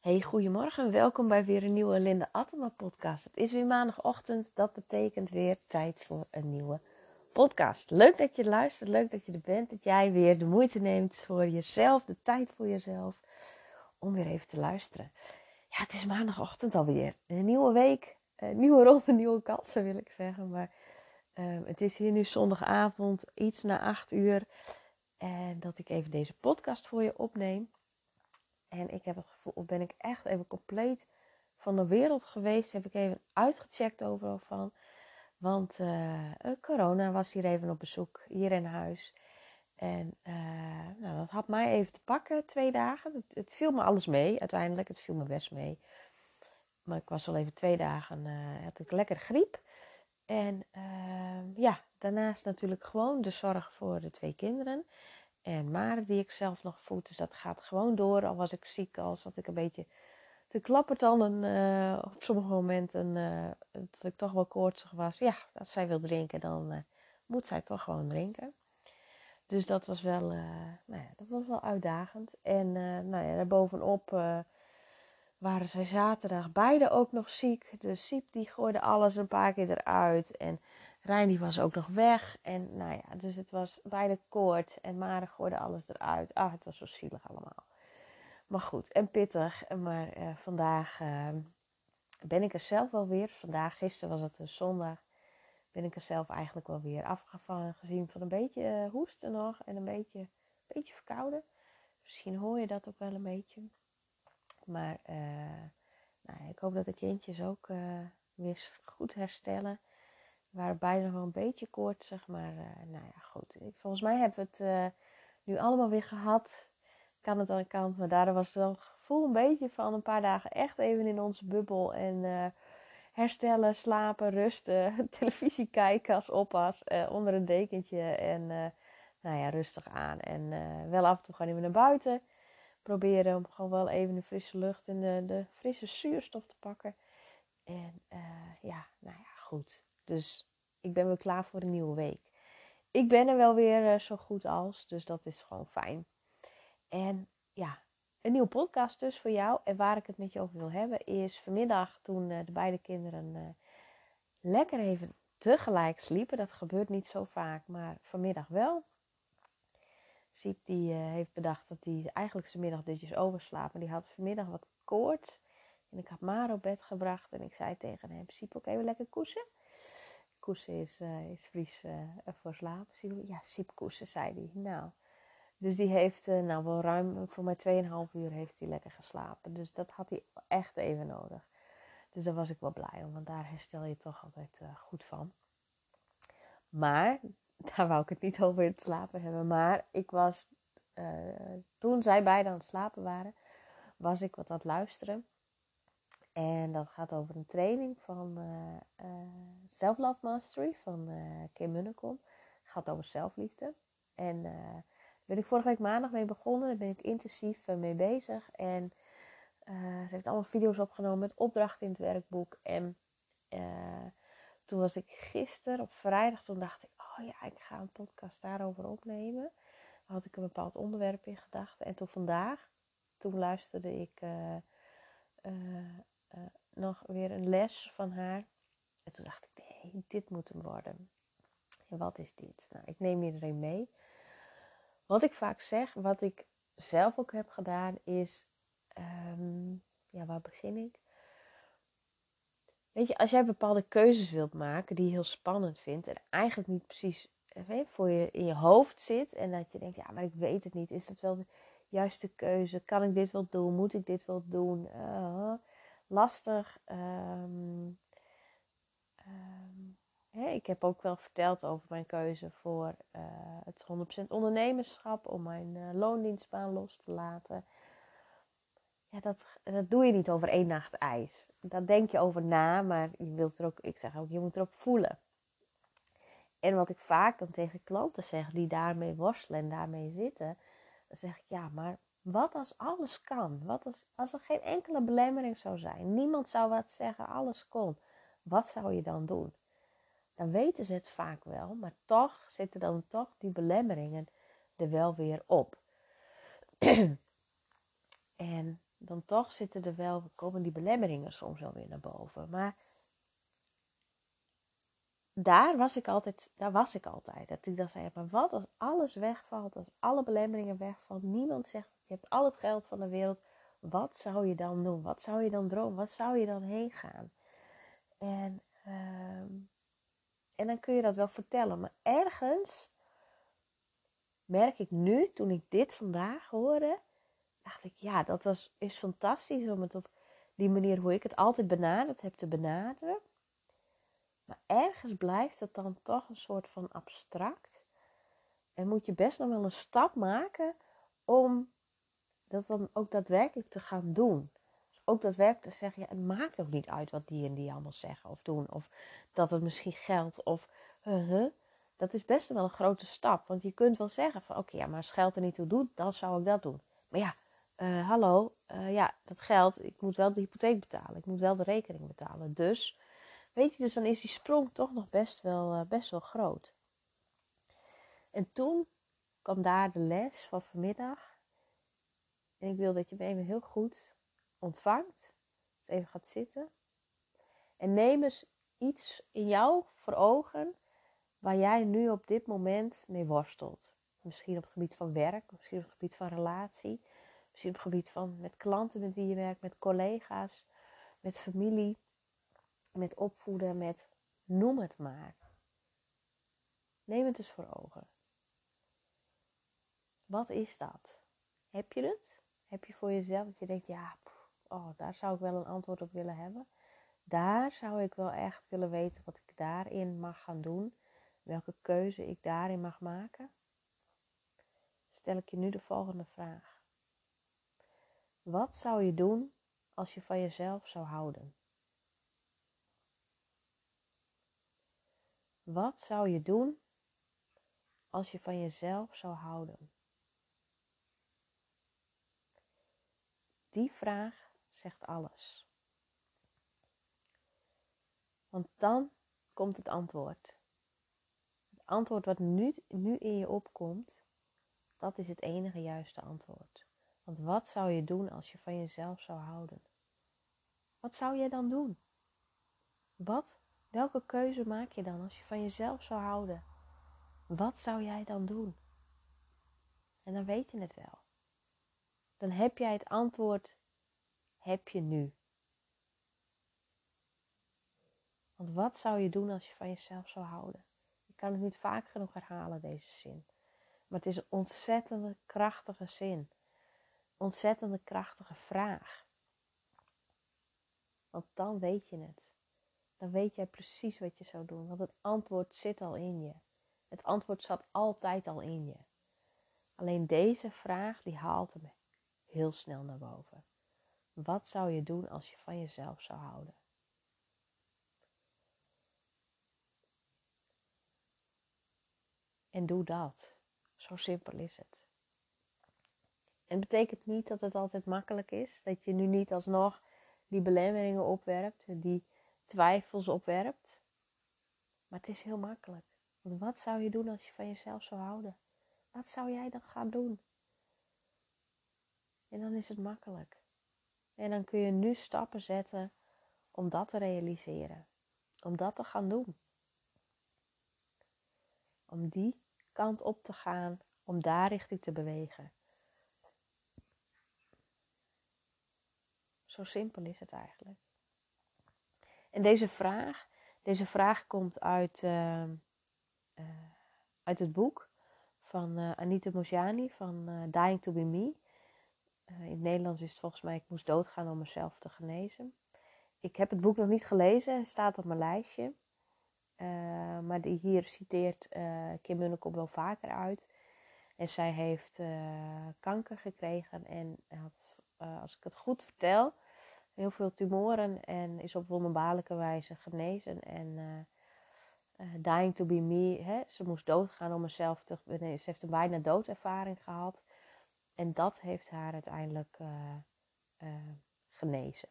Hey, goedemorgen. Welkom bij weer een nieuwe Linda Attema podcast. Het is weer maandagochtend. Dat betekent weer tijd voor een nieuwe podcast. Leuk dat je luistert. Leuk dat je er bent. Dat jij weer de moeite neemt voor jezelf. De tijd voor jezelf. Om weer even te luisteren. Ja, het is maandagochtend alweer. Een nieuwe week. Een nieuwe ronde, nieuwe kansen wil ik zeggen. Maar uh, het is hier nu zondagavond. Iets na acht uur. En dat ik even deze podcast voor je opneem. En ik heb het gevoel, of ben ik echt even compleet van de wereld geweest. Heb ik even uitgecheckt overal van. Want uh, corona was hier even op bezoek, hier in huis. En uh, nou, dat had mij even te pakken, twee dagen. Het, viel me alles mee, uiteindelijk. Het viel me best mee. Maar ik was al even twee dagen, had ik lekker griep. En ja, daarnaast natuurlijk gewoon de zorg voor de twee kinderen en Mare die ik zelf nog voed. Dus dat gaat gewoon door. Al was ik ziek, al zat ik een beetje te klappertanden uh, op sommige momenten. Uh, dat ik toch wel koortsig was. Ja, als zij wil drinken, dan uh, moet zij toch gewoon drinken. Dus dat was wel, nou ja, dat was wel uitdagend. En nou ja, daarbovenop waren zij zaterdag beide ook nog ziek. De Siep die gooide alles een paar keer eruit. En Rijn die was ook nog weg. En nou ja, dus het was beide koord. En Mare gooide alles eruit. Ah, het was zo zielig allemaal. Maar goed, en pittig. Maar uh, vandaag uh, ben ik er zelf wel weer. Vandaag, gisteren was het een zondag. Ben ik er zelf eigenlijk wel weer afgevangen. Gezien van een beetje uh, hoesten nog. En een beetje, beetje verkouden. Misschien hoor je dat ook wel een beetje. Maar nou, ik hoop dat de kindjes ook weer goed herstellen beide nog wel een beetje koortsig. Maar uh, nou ja, goed. Volgens mij hebben we het uh, nu allemaal weer gehad. Kan het aan de kant. Maar daardoor was het wel het gevoel een beetje van een paar dagen echt even in onze bubbel. En uh, herstellen, slapen, rusten. Televisie kijken als oppas. onder een dekentje. En nou ja, rustig aan. En wel af en toe gaan even naar buiten. Proberen om gewoon wel even de frisse lucht en de, de frisse zuurstof te pakken. En ja, nou ja, goed dus ik ben weer klaar voor een nieuwe week. Ik ben er wel weer uh, zo goed als, dus dat is gewoon fijn. En ja, een nieuwe podcast dus voor jou. En waar ik het met je over wil hebben is vanmiddag toen uh, de beide kinderen uh, lekker even tegelijk sliepen. Dat gebeurt niet zo vaak, maar vanmiddag wel. Siep die heeft bedacht dat hij eigenlijk zijn middagdutjes overslapen. Die had vanmiddag wat koorts. En ik had maar op bed gebracht en ik zei tegen hem, Siep ook even lekker koesen. Koesen is, uh, is Fries uh, voor slapen. Ja, siepkoesen, zei hij. Nou, dus die heeft uh, nou wel ruim voor mij 2,5 uur heeft hij lekker geslapen. Dus dat had hij echt even nodig. Dus daar was ik wel blij om, want daar herstel je toch altijd goed van. Maar, daar wou ik het niet over het slapen hebben. Maar ik was, toen zij beiden aan het slapen waren, was ik wat aan het luisteren. En dat gaat over een training van uh, uh, Self Love Mastery van uh, Kim Munnekom. Gaat over zelfliefde. En daar ben ik vorige week maandag mee begonnen. Daar ben ik intensief mee bezig. En ze heeft allemaal video's opgenomen met opdrachten in het werkboek. En toen was ik gisteren op vrijdag, toen dacht ik, oh ja, ik ga een podcast daarover opnemen. Daar had ik een bepaald onderwerp in gedachten. En toen vandaag, toen luisterde ik nog weer een les van haar. En toen dacht ik, nee, dit moet hem worden. En wat is dit? Nou, ik neem iedereen mee. Wat ik vaak zeg, wat ik zelf ook heb gedaan, is... Um, ja, waar begin ik? Weet je, als jij bepaalde keuzes wilt maken die je heel spannend vindt... en eigenlijk niet precies weet, voor je in je hoofd zit... en dat je denkt, ja, maar ik weet het niet. Is dat wel de juiste keuze? Kan ik dit wel doen? Moet ik dit wel doen? Uh, lastig. Um, ik heb ook wel verteld over mijn keuze voor uh, het 100% ondernemerschap, om mijn uh, loondienstbaan los te laten. Ja, dat, dat doe je niet over één nacht ijs. Daar denk je over na, maar je wilt er ook, ik zeg ook, je moet erop voelen. En wat ik vaak dan tegen klanten zeg die daarmee worstelen en daarmee zitten, dan zeg ik ja, maar wat als alles kan? Wat als, er geen enkele belemmering zou zijn? Niemand zou wat zeggen, alles kon. Wat zou je dan doen? Dan weten ze het vaak wel, maar toch zitten dan toch die belemmeringen er wel weer op. en dan toch zitten er wel, komen die belemmeringen soms wel weer naar boven. Maar daar was ik altijd, daar was ik altijd. Dat ik dan zei, maar wat als alles wegvalt, als alle belemmeringen wegvallen, niemand zegt, je hebt al het geld van de wereld, wat zou je dan doen? Wat zou je dan dromen? Wat zou je dan heen gaan? En, ehm, en dan kun je dat wel vertellen, maar ergens merk ik nu, toen ik dit vandaag hoorde, dacht ik, ja, dat was, is fantastisch om het op die manier hoe ik het altijd benaderd heb te benaderen. Maar ergens blijft het dan toch een soort van abstract. En moet je best nog wel een stap maken om dat dan ook daadwerkelijk te gaan doen. Dus ook daadwerkelijk te zeggen, ja, het maakt ook niet uit wat die en die allemaal zeggen of doen. Of dat het misschien geldt of Dat is best wel een grote stap. Want je kunt wel zeggen van, oké, ja, maar als geld er niet toe doet, dan zou ik dat doen. Maar ja, uh, hallo, uh, ja, dat geld, ik moet wel de hypotheek betalen. Ik moet wel de rekening betalen. Dus, weet je, dus dan is die sprong toch nog best wel, uh, best wel groot. En toen kwam daar de les van vanmiddag. En ik wil dat je me even heel goed ontvangt. Dus even gaat zitten. En neem eens iets in jou voor ogen waar jij nu op dit moment mee worstelt. Misschien op het gebied van werk, misschien op het gebied van relatie, Misschien op het gebied van met klanten met wie je werkt, met collega's, met familie, met opvoeden, met noem het maar. Neem het eens voor ogen. Wat is dat? Heb je het? Heb je voor jezelf dat je denkt, ja, oh, daar zou ik wel een antwoord op willen hebben. Daar zou ik wel echt willen weten wat ik daarin mag gaan doen. Welke keuze ik daarin mag maken. Stel ik je nu de volgende vraag. Wat zou je doen als je van jezelf zou houden? Wat zou je doen als je van jezelf zou houden? Die vraag zegt alles. Want dan komt het antwoord. Het antwoord wat nu, nu in je opkomt, dat is het enige juiste antwoord. Want wat zou je doen als je van jezelf zou houden? Wat zou jij dan doen? Wat? Welke keuze maak je dan als je van jezelf zou houden? Wat zou jij dan doen? En dan weet je het wel. Dan heb jij het antwoord, heb je nu. Want wat zou je doen als je van jezelf zou houden? Ik kan het niet vaak genoeg herhalen, deze zin. Maar het is een ontzettende krachtige zin ontzettende krachtige vraag. Want dan weet je het. Dan weet jij precies wat je zou doen. Want het antwoord zit al in je. Het antwoord zat altijd al in je. Alleen deze vraag die haalt hem heel snel naar boven. Wat zou je doen als je van jezelf zou houden? En doe dat. Zo simpel is het. En het betekent niet dat het altijd makkelijk is. Dat je nu niet alsnog die belemmeringen opwerpt, die twijfels opwerpt. Maar het is heel makkelijk. Want wat zou je doen als je van jezelf zou houden? Wat zou jij dan gaan doen? En dan is het makkelijk. En dan kun je nu stappen zetten om dat te realiseren. Om dat te gaan doen. Om die kant op te gaan, om daar richting te bewegen. Zo simpel is het eigenlijk. En deze vraag, deze vraag komt uit, uh, uh, uit het boek van uh, Anita Mojani van Dying to be Me. in het Nederlands is het volgens mij Ik moest doodgaan om mezelf te genezen. Ik heb het boek nog niet gelezen, het staat op mijn lijstje. maar die hier citeert Kim Munnekom wel vaker uit. En zij heeft kanker gekregen en had eh, als ik het goed vertel, heel veel tumoren en is op wonderbaarlijke wijze genezen. En uh, dying to be me, hè? ze moest doodgaan om mezelf te. Nee, ze heeft een bijna doodervaring gehad. En dat heeft haar uiteindelijk genezen.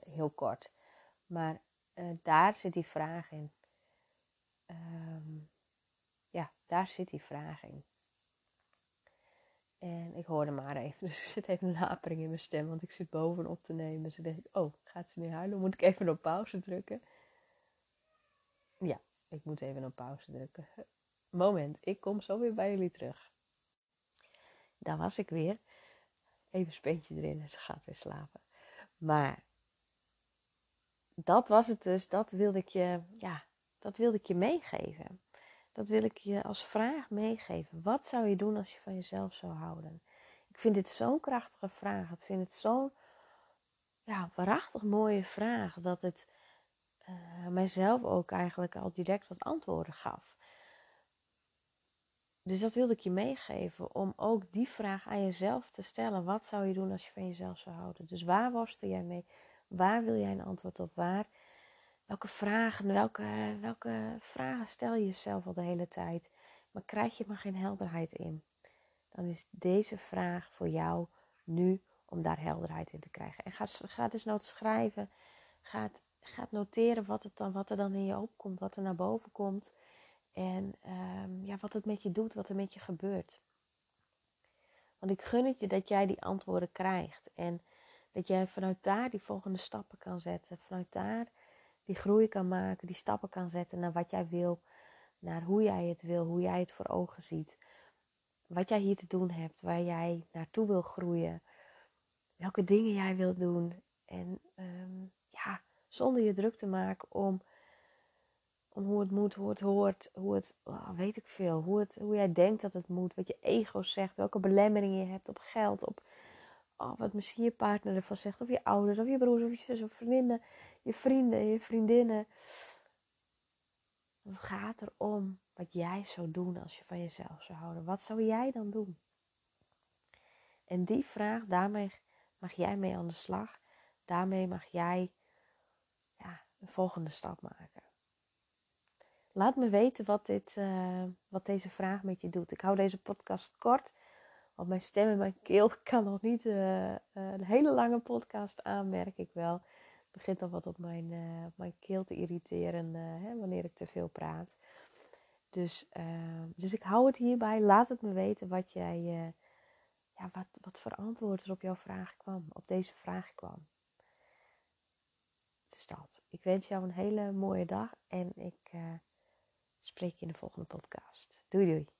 heel kort. Maar daar zit die vraag in. Um, ja, daar zit die vraag in. En ik hoorde maar even, dus er zit even een hapering in mijn stem, want ik zit bovenop te nemen. Dus ik oh, gaat ze nu huilen? Moet ik even op pauze drukken? Ja, ik moet even op pauze drukken. Moment, ik kom zo weer bij jullie terug. Daar was ik weer. Even speentje erin en ze gaat weer slapen. Maar dat was het dus, dat wilde ik je, ja, dat wilde ik je meegeven. Dat wil ik je als vraag meegeven. Wat zou je doen als je van jezelf zou houden? Ik vind dit zo'n krachtige vraag. Ik vind het zo'n ja, waarachtig mooie vraag dat het uh, mijzelf ook eigenlijk al direct wat antwoorden gaf. Dus dat wilde ik je meegeven om ook die vraag aan jezelf te stellen. Wat zou je doen als je van jezelf zou houden? Dus waar worstel jij mee? Waar wil jij een antwoord op? Waar? Welke vragen, welke, welke vragen stel je jezelf al de hele tijd? Maar krijg je maar geen helderheid in? Dan is deze vraag voor jou nu om daar helderheid in te krijgen. En ga, dus nooit schrijven. Ga, noteren wat, het dan, wat er dan in je opkomt, wat er naar boven komt. En um, ja, wat het met je doet, wat er met je gebeurt. Want ik gun het je dat jij die antwoorden krijgt. En dat jij vanuit daar die volgende stappen kan zetten. Vanuit daar die groei kan maken, die stappen kan zetten naar wat jij wil. Naar hoe jij het wil, hoe jij het voor ogen ziet. Wat jij hier te doen hebt, waar jij naartoe wil groeien. Welke dingen jij wilt doen. En um, ja, zonder je druk te maken om om hoe het moet, hoe het hoort, hoe het, oh, weet ik veel, hoe, het, hoe jij denkt dat het moet, wat je ego zegt, welke belemmeringen je hebt op geld, op oh, wat misschien je partner ervan zegt, of je ouders, of je broers, of je zus, of vriendinnen, je vrienden, je vriendinnen. Het gaat erom wat jij zou doen als je van jezelf zou houden. Wat zou jij dan doen? En die vraag, daarmee mag jij mee aan de slag. Daarmee mag jij ja, een volgende stap maken. Laat me weten wat, dit, uh, wat deze vraag met je doet. Ik hou deze podcast kort, want mijn stem en mijn keel kan nog niet uh, een hele lange podcast aan, merk ik wel. Het begint al wat op mijn, mijn keel te irriteren hè, wanneer ik te veel praat. Dus, dus ik hou het hierbij. Laat het me weten wat jij, ja, wat, wat voor antwoord er op jouw vraag kwam, op deze vraag kwam. Dus dat. Ik wens jou een hele mooie dag en ik spreek je in de volgende podcast. Doei doei.